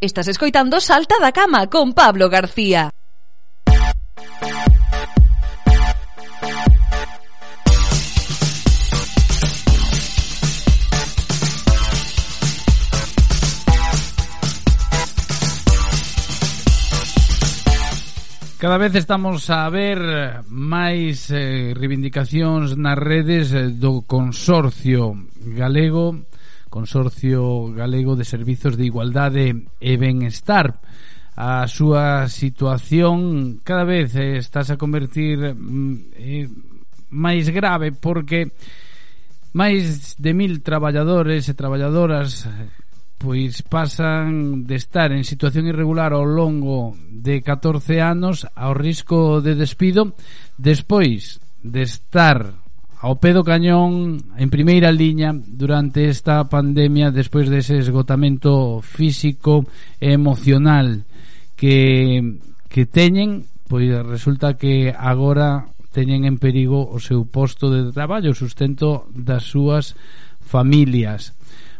Estás escoitando Salta da Cama con Pablo García. Cada vez estamos a ver máis eh, reivindicacións nas redes eh, do Consorcio Galego Consorcio Galego de Servizos de Igualdade e Benestar. A súa situación cada vez estás a convertir mm, eh, máis grave porque máis de mil traballadores e traballadoras pois pasan de estar en situación irregular ao longo de 14 anos ao risco de despido despois de estar ao pé do cañón en primeira liña durante esta pandemia despois dese esgotamento físico e emocional que, que teñen pois resulta que agora teñen en perigo o seu posto de traballo, o sustento das súas familias.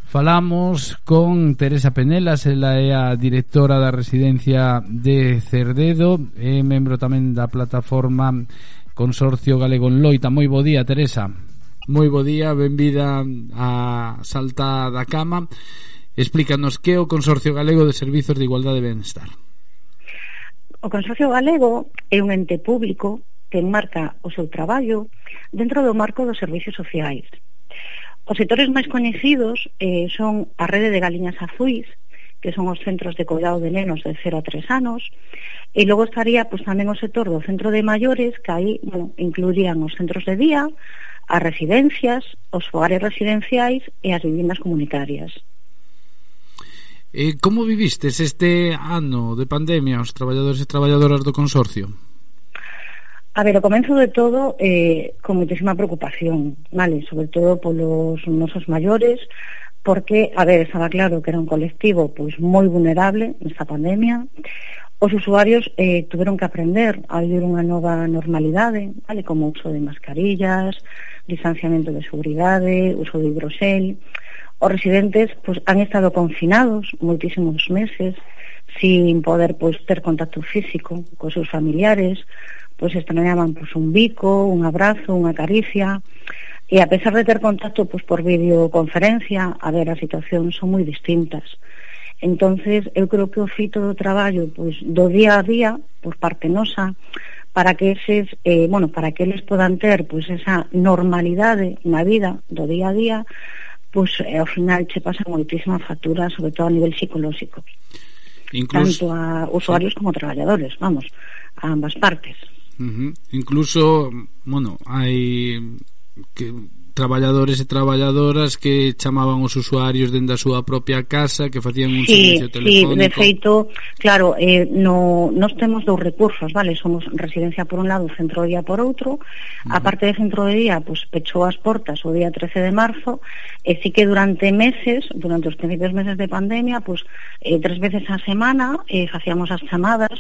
Falamos con Teresa Penelas, ela é a directora da residencia de Cerdedo, é membro tamén da plataforma Consorcio Galego en Loita. Moi bo día, Teresa. Moi bo día, benvida a Salta da Cama. Explícanos que é o Consorcio Galego de Servizos de Igualdade e Benestar. O Consorcio Galego é un ente público que enmarca o seu traballo dentro do marco dos servicios sociais. Os sectores máis coñecidos eh, son a Rede de Galiñas Azuis, que son os centros de cuidado de nenos de 0 a 3 anos, e logo estaría pois, tamén o sector do centro de maiores, que aí bueno, incluirían os centros de día, as residencias, os fogares residenciais e as viviendas comunitarias. Eh, como vivistes este ano de pandemia os traballadores e traballadoras do consorcio? A ver, o comenzo de todo eh, con moitísima preocupación, vale? Sobre todo polos nosos maiores, porque, a ver, estaba claro que era un colectivo pois moi vulnerable nesta pandemia. Os usuarios eh, tuveron que aprender a vivir unha nova normalidade, vale, como uso de mascarillas, distanciamento de seguridade, uso de hidrosel. Os residentes pois, han estado confinados moitísimos meses sin poder pois, ter contacto físico con seus familiares, pois extrañaban pois, un bico, un abrazo, unha caricia E a pesar de ter contacto pois, por videoconferencia, a ver, as situacións son moi distintas. Entonces, eu creo que o fito do traballo pois, do día a día, por parte nosa, para que eses, eh, bueno, para que eles podan ter pois, esa normalidade na vida do día a día, pois, eh, ao final che pasa moitísima factura, sobre todo a nivel psicolóxico. Incluso... Tanto a usuarios sí. como a traballadores, vamos, a ambas partes. Uh -huh. Incluso, bueno, hai que traballadores e traballadoras que chamaban os usuarios dende a súa propia casa, que facían un sí, servicio telefónico. Sí, de feito, claro, eh, no, nos temos dous recursos, vale? Somos residencia por un lado, centro de día por outro. Uh -huh. A parte de centro de día, pues, pechou as portas o día 13 de marzo, e sí que durante meses, durante os principios meses de pandemia, pues, eh, tres veces a semana eh, facíamos as chamadas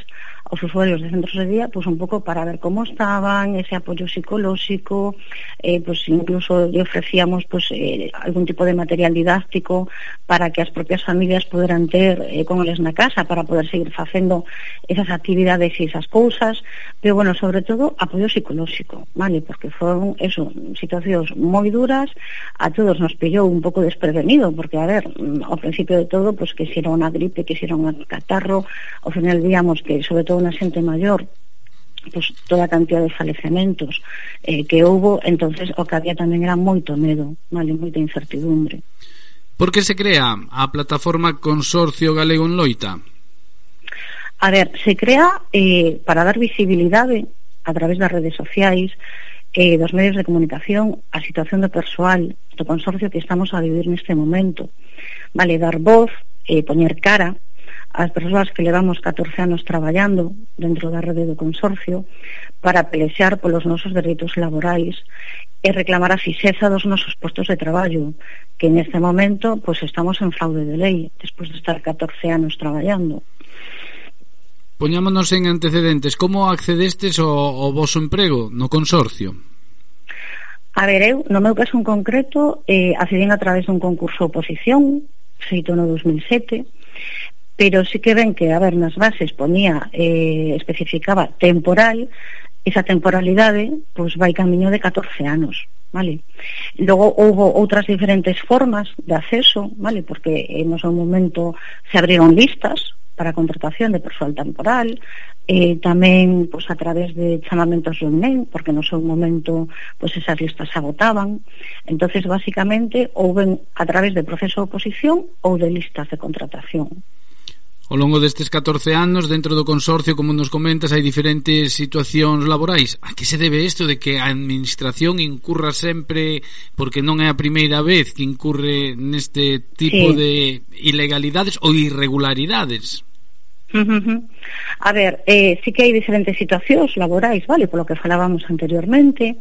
aos usuarios de centros de día, pues, un pouco para ver como estaban, ese apoio psicolóxico, eh, pues, incluso elaborado e ofrecíamos pues, eh, algún tipo de material didáctico para que as propias familias poderan ter eh, con eles na casa para poder seguir facendo esas actividades e esas cousas, pero bueno, sobre todo apoio psicolóxico, vale, porque foron eso, situacións moi duras, a todos nos pillou un pouco desprevenido, porque a ver, mm, ao principio de todo, pues que si era unha gripe, que si era un catarro, ao final víamos que sobre todo na xente maior pues, toda a cantidad de falecementos eh, que houbo, entonces o que había tamén era moito medo, vale, moita incertidumbre. Por que se crea a plataforma Consorcio Galego en Loita? A ver, se crea eh, para dar visibilidade a través das redes sociais, eh, dos medios de comunicación, a situación do persoal do consorcio que estamos a vivir neste momento. Vale, dar voz, eh, poñer cara as persoas que levamos 14 anos traballando dentro da rede do consorcio para pelexar polos nosos dereitos laborais e reclamar a fixeza dos nosos postos de traballo, que neste momento pois estamos en fraude de lei, despois de estar 14 anos traballando. Poñámonos en antecedentes, como accedestes ao, ao vosso emprego no consorcio? A ver, eu, no meu caso en concreto, eh, accedín a través dun concurso oposición, feito no 2007, pero sí que ven que, a ver, nas bases ponía, eh, especificaba temporal, esa temporalidade pois vai camiño de 14 anos, vale? Logo houve outras diferentes formas de acceso, vale? Porque en no seu momento se abriron listas para a contratación de persoal temporal, eh, tamén pois, a través de chamamentos de UNEM, porque no seu momento pois, esas listas se agotaban. entonces basicamente, houben a través de proceso de oposición ou de listas de contratación. Ao longo destes 14 anos, dentro do consorcio, como nos comentas, hai diferentes situacións laborais. A que se debe isto de que a administración incurra sempre, porque non é a primeira vez que incurre neste tipo sí. de ilegalidades ou irregularidades? A ver, eh, sí que hai diferentes situacións laborais, vale, polo que falábamos anteriormente.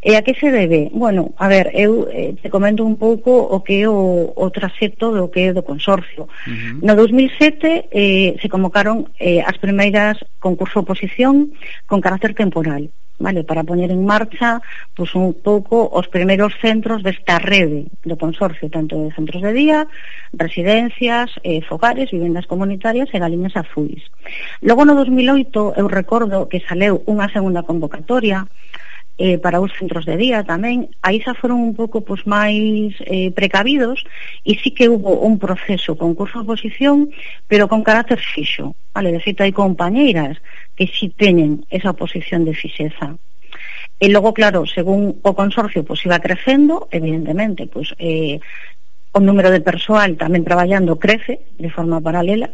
E eh, a que se debe? Bueno, a ver, eu eh, te comento un pouco o que é o, o traxecto do que é do consorcio. Uh -huh. No 2007 eh, se convocaron eh, as primeiras concurso oposición con carácter temporal vale, para poñer en marcha pues, un pouco os primeiros centros desta rede do consorcio, tanto de centros de día, residencias, eh, fogares, vivendas comunitarias e galiñas azuis. Logo no 2008 eu recordo que saleu unha segunda convocatoria eh, para os centros de día tamén, aí xa foron un pouco pois, máis eh, precavidos e sí que hubo un proceso concurso de oposición, pero con carácter fixo, vale, de feito hai compañeiras que sí teñen esa posición de fixeza. E logo, claro, según o consorcio pois iba crecendo, evidentemente, pois eh, o número de persoal tamén traballando crece de forma paralela,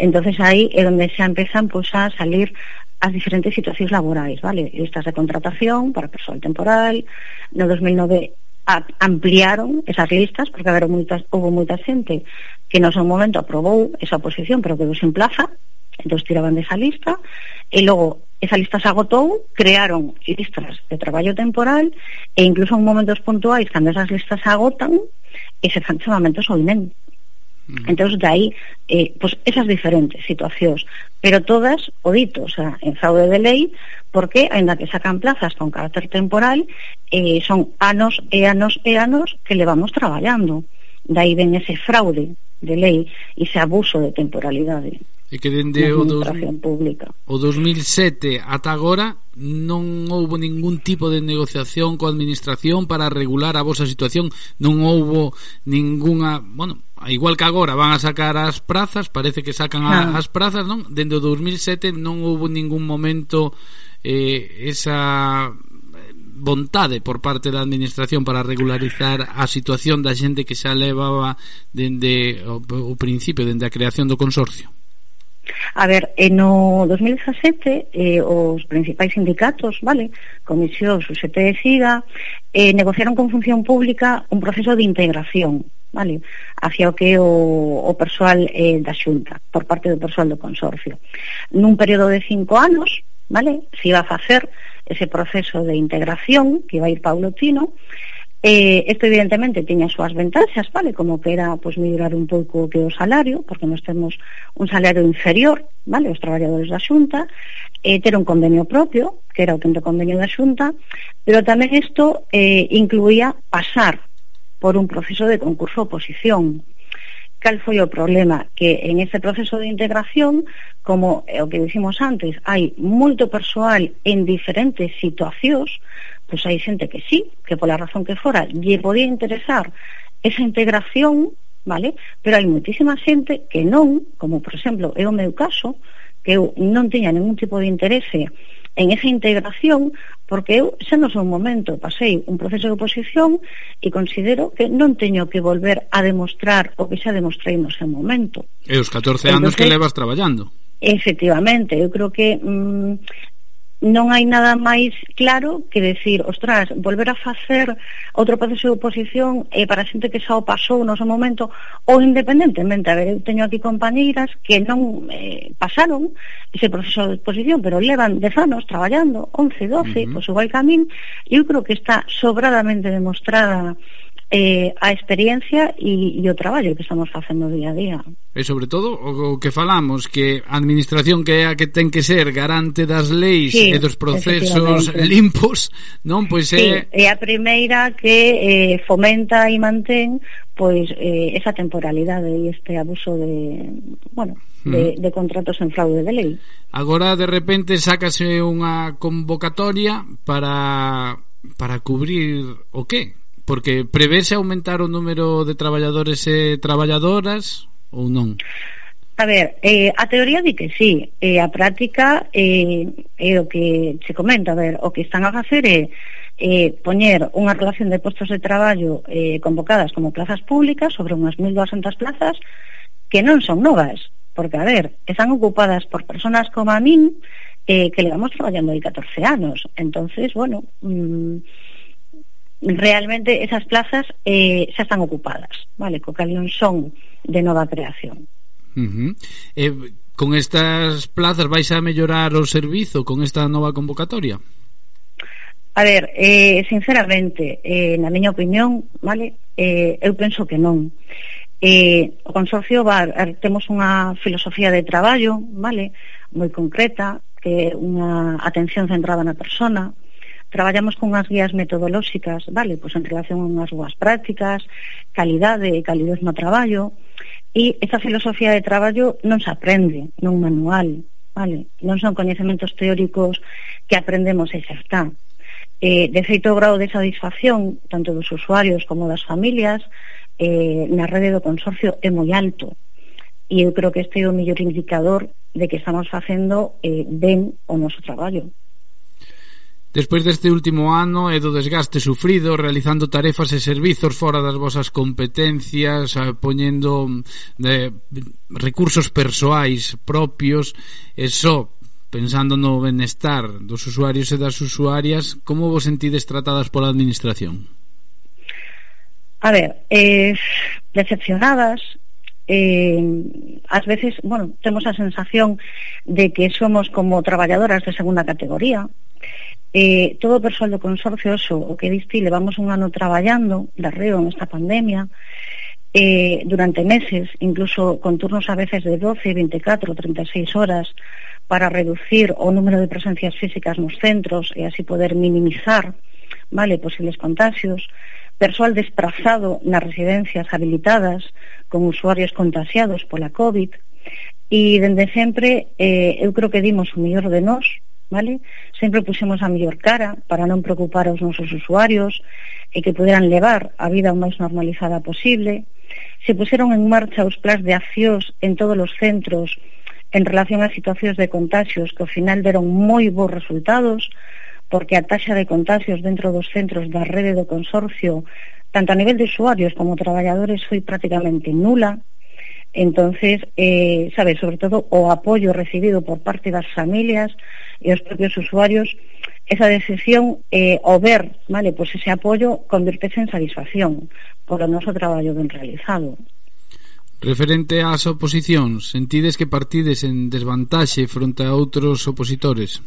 entonces aí é onde xa empezan pois, a salir as diferentes situacións laborais, vale? Estas de contratación para persoal temporal, no 2009 a, ampliaron esas listas porque haber moitas, houve moita xente que no seu momento aprobou esa posición pero quedou sin plaza entón tiraban desa lista e logo esa lista se agotou crearon listas de traballo temporal e incluso en momentos puntuais cando esas listas se agotan e se fan chamamentos ao INEM Mm. Entón, de aí, eh, pues esas diferentes situacións, pero todas o dito, o sea, en fraude de lei, porque, ainda que sacan plazas con carácter temporal, eh, son anos e anos e anos que levamos traballando. De aí ven ese fraude de lei ese abuso de temporalidade e que dende o, dos, pública. o 2007 ata agora non houbo ningún tipo de negociación coa administración para regular a vosa situación. Non houbo ningunha bueno, igual que agora van a sacar as prazas parece que sacan a, ah. as prazas non? Dende o 2007 non houbo ningún momento eh, esa vontade por parte da administración para regularizar a situación da xente que xa levaba dende o, o principio, dende a creación do consorcio? A ver, eh, no 2017 eh, os principais sindicatos, vale, Comisión, UGT e SIGA, eh, negociaron con Función Pública un proceso de integración vale, hacia o que o, o persoal eh, da xunta, por parte do persoal do consorcio. Nun período de cinco anos, vale, se iba a facer ese proceso de integración que vai ir paulotino Eh, isto evidentemente tiña as súas ventaxas, vale, como que era pois mellorar un pouco que o salario, porque nós temos un salario inferior, vale, os traballadores da Xunta, eh, ter un convenio propio, que era o quinto convenio da Xunta, pero tamén isto eh, incluía pasar por un proceso de concurso oposición cal foi o problema? Que en ese proceso de integración, como eh, o que dicimos antes, hai moito persoal en diferentes situacións, pois hai xente que sí, que pola razón que fora, lle podía interesar esa integración, vale? Pero hai moitísima xente que non, como por exemplo é o meu caso, que eu non tiña ningún tipo de interese en esa integración porque eu xa no son momento pasei un proceso de oposición e considero que non teño que volver a demostrar o que xa demostrei no seu momento. E os 14 anos Entonces, que levas traballando. Efectivamente, eu creo que mm, non hai nada máis claro que decir, ostras, volver a facer outro proceso de oposición eh, para xente que xa o pasou no seu momento ou independentemente, a ver, eu teño aquí compañeiras que non eh, pasaron ese proceso de oposición pero levan 10 anos traballando, 11, 12 uh -huh. pois igual camín, eu creo que está sobradamente demostrada eh, a experiencia e, e o traballo que estamos facendo día a día. E sobre todo o, o que falamos que a administración que é a que ten que ser garante das leis sí, e dos procesos limpos, non pois é sí, é a primeira que eh, fomenta e mantén pois eh, esa temporalidade e este abuso de, bueno, de, mm. de contratos en fraude de lei. Agora de repente sácase unha convocatoria para para cubrir o que? porque prevese aumentar o número de traballadores e traballadoras ou non? A ver, eh, a teoría di que sí, eh, a práctica eh, é o que se comenta, a ver, o que están a facer é eh, poñer unha relación de postos de traballo eh, convocadas como plazas públicas sobre unhas 1.200 plazas que non son novas, porque, a ver, están ocupadas por personas como a min eh, que levamos traballando aí 14 anos. entonces bueno... Mmm, realmente esas plazas eh, xa están ocupadas, vale? Co cal non son de nova creación. Uh -huh. eh, con estas plazas vais a mellorar o servizo con esta nova convocatoria? A ver, eh, sinceramente, eh, na miña opinión, vale, eh, eu penso que non. Eh, o Consorcio va, temos unha filosofía de traballo, vale, moi concreta, que é unha atención centrada na persona, traballamos con as guías metodolóxicas, vale, pois en relación a unhas boas prácticas, calidade e calidez no traballo, e esa filosofía de traballo non se aprende nun manual, vale, non son coñecementos teóricos que aprendemos e xa está. Eh, de feito, o grau de satisfacción, tanto dos usuarios como das familias, eh, na rede do consorcio é moi alto. E eu creo que este é o mellor indicador de que estamos facendo eh, ben o noso traballo. Despois deste último ano e do desgaste sufrido realizando tarefas e servizos fora das vosas competencias, eh, poñendo de, recursos persoais propios e só pensando no benestar dos usuarios e das usuarias, como vos sentides tratadas pola administración? A ver, eh, decepcionadas, eh, ás veces, bueno, temos a sensación de que somos como traballadoras de segunda categoría, Eh, todo o persoal do consorcio, oso, o que diste, levamos un ano traballando de arreo nesta pandemia, eh, durante meses, incluso con turnos a veces de 12, 24, 36 horas, para reducir o número de presencias físicas nos centros e así poder minimizar vale? posibles contagios, persoal desplazado nas residencias habilitadas con usuarios contagiados pola COVID, e dende sempre eh, eu creo que dimos o mellor de nós vale? Sempre puxemos a mellor cara para non preocupar aos nosos usuarios e que poderan levar a vida o máis normalizada posible. Se puseron en marcha os plans de accións en todos os centros en relación a situacións de contagios que ao final deron moi bons resultados porque a taxa de contagios dentro dos centros da rede do consorcio tanto a nivel de usuarios como traballadores foi prácticamente nula Entonces, eh, sabe, sobre todo o apoio recibido por parte das familias e os propios usuarios, esa decisión eh, o ver, vale, pois pues ese apoio convirtese en satisfacción polo noso traballo ben realizado. Referente ás oposicións, sentides que partides en desvantaxe fronte a outros opositores?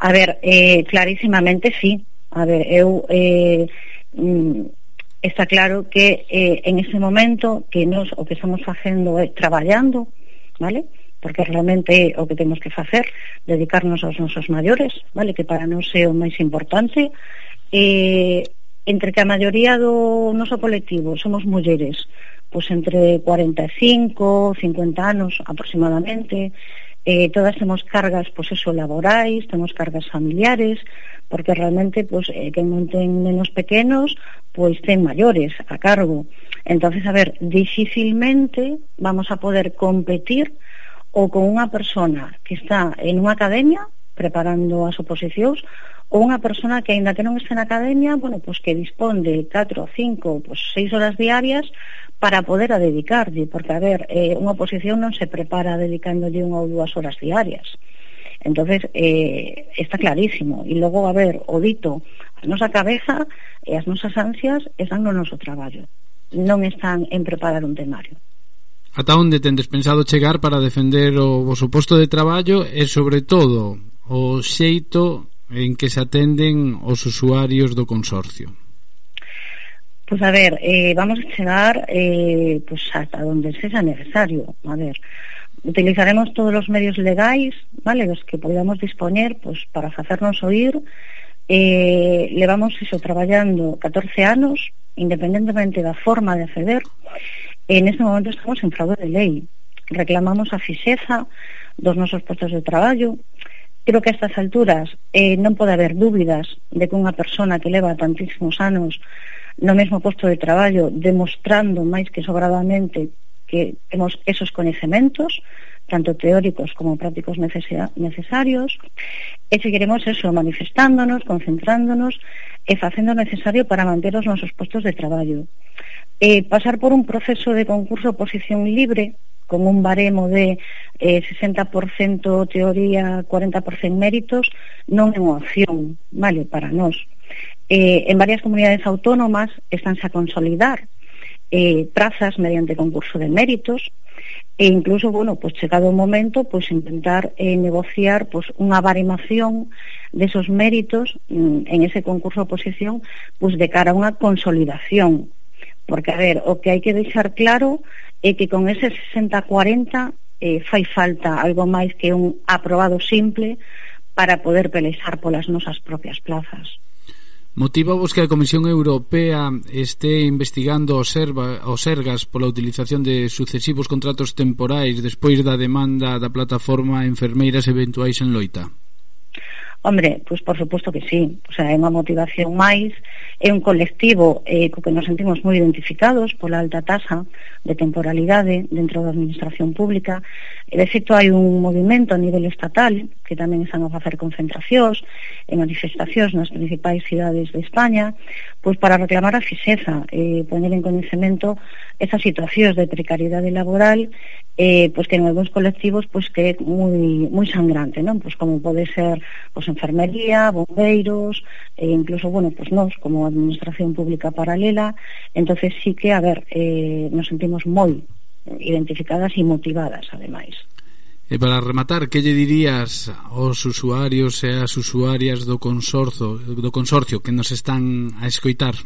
A ver, eh, clarísimamente sí. A ver, eu eh, mm, está claro que eh, en ese momento que nos o que estamos facendo é eh, traballando, vale? porque realmente o que temos que facer, dedicarnos aos nosos maiores, vale? que para nós é o máis importante. Eh, entre que a maioría do noso colectivo somos mulleres, pois entre 45, 50 anos aproximadamente, eh, todas temos cargas, pois eso, laborais, temos cargas familiares, porque realmente, pois, eh, que non ten pequenos, pois ten maiores a cargo. Entonces, a ver, dificilmente vamos a poder competir ou con unha persona que está en unha academia preparando as oposicións ou unha persona que aínda que non este na academia, bueno, pois que dispón de 4, 5, pois 6 horas diarias para poder a dedicarlle, porque a ver, eh, unha posición non se prepara dedicándolle unha ou dúas horas diarias. Entonces, eh, está clarísimo. E logo, a ver, o dito, a nosa cabeza e as nosas ansias están no noso traballo. Non están en preparar un temario. Ata onde tendes pensado chegar para defender o vosso posto de traballo e, sobre todo, o xeito en que se atenden os usuarios do consorcio? Pois a ver, eh, vamos a chegar eh, pues hasta donde sea necesario. A ver, utilizaremos todos os medios legais, vale, os que podamos dispoñer pues, para facernos oír. Eh, levamos iso traballando 14 anos, independentemente da forma de acceder. En este momento estamos en fraude de lei. Reclamamos a fixeza dos nosos postos de traballo, Creo que a estas alturas eh, non pode haber dúbidas de que unha persona que leva tantísimos anos no mesmo posto de traballo demostrando máis que sobradamente que temos esos coñecementos tanto teóricos como prácticos necesarios e seguiremos eso, manifestándonos, concentrándonos e facendo o necesario para manter os nosos postos de traballo. E pasar por un proceso de concurso oposición libre con un baremo de eh, 60% teoría, 40% méritos, non é unha opción, vale, para nós. Eh, en varias comunidades autónomas estánse a consolidar eh, prazas mediante concurso de méritos, e incluso, bueno, pues chegado o momento, pues intentar eh, negociar pues unha baremación desos méritos mm, en ese concurso de oposición, pues de cara a unha consolidación Porque, a ver, o que hai que deixar claro é que con ese 60-40 eh, fai falta algo máis que un aprobado simple para poder pelexar polas nosas propias plazas. Motiva vos que a Comisión Europea este investigando os, erva, os ergas pola utilización de sucesivos contratos temporais despois da demanda da plataforma Enfermeiras Eventuais en Loita? Hombre, pois por suposto que sí. O sea, é unha motivación máis é un colectivo eh, co que nos sentimos moi identificados pola alta tasa de temporalidade dentro da administración pública. E, de feito, hai un movimento a nivel estatal que tamén están a facer concentracións e manifestacións nas principais cidades de España pois para reclamar a fixeza e eh, poner en conhecimento esas situacións de precariedade laboral eh, pois que en algúns colectivos pois que é moi, moi sangrante non? Pois como pode ser pois, enfermería, bombeiros e incluso bueno, pois nós como administración pública paralela, entonces sí que, a ver, eh, nos sentimos moi identificadas e motivadas, ademais. E para rematar, que lle dirías aos usuarios e as usuarias do consorcio, do consorcio que nos están a escoitar?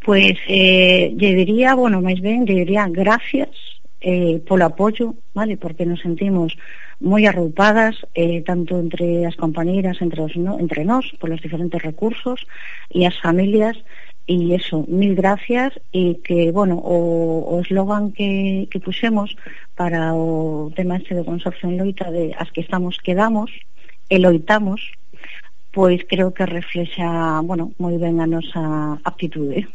Pois, pues, eh, lle diría, bueno, máis ben, lle diría gracias eh, polo apoio, vale? Porque nos sentimos moi arroupadas eh, tanto entre as compañeiras, entre, os, no, entre nós, polos diferentes recursos e as familias e eso, mil gracias e que, bueno, o, o eslogan que, que puxemos para o tema este do Consorcio en Loita de as que estamos quedamos e loitamos pois creo que reflexa, bueno, moi ben a nosa aptitude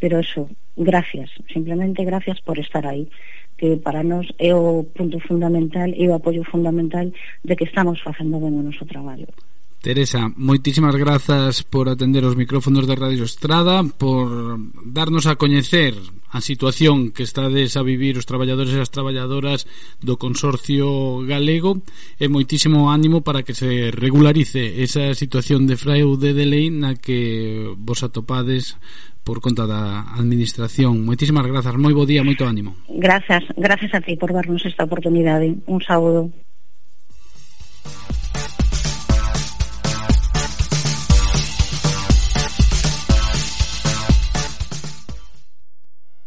pero eso, gracias simplemente gracias por estar aí que para nós é o punto fundamental e o apoio fundamental de que estamos facendo ben o noso traballo. Teresa, moitísimas grazas por atender os micrófonos de Radio Estrada, por darnos a coñecer a situación que estades a vivir os traballadores e as traballadoras do Consorcio Galego e moitísimo ánimo para que se regularice esa situación de fraude de lei na que vos atopades por conta da administración. Moitísimas grazas, moi bo día, moito ánimo. Grazas, grazas a ti por darnos esta oportunidade. Un saúdo.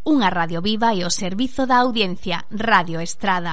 Unha radio viva e o servizo da audiencia, Radio Estrada.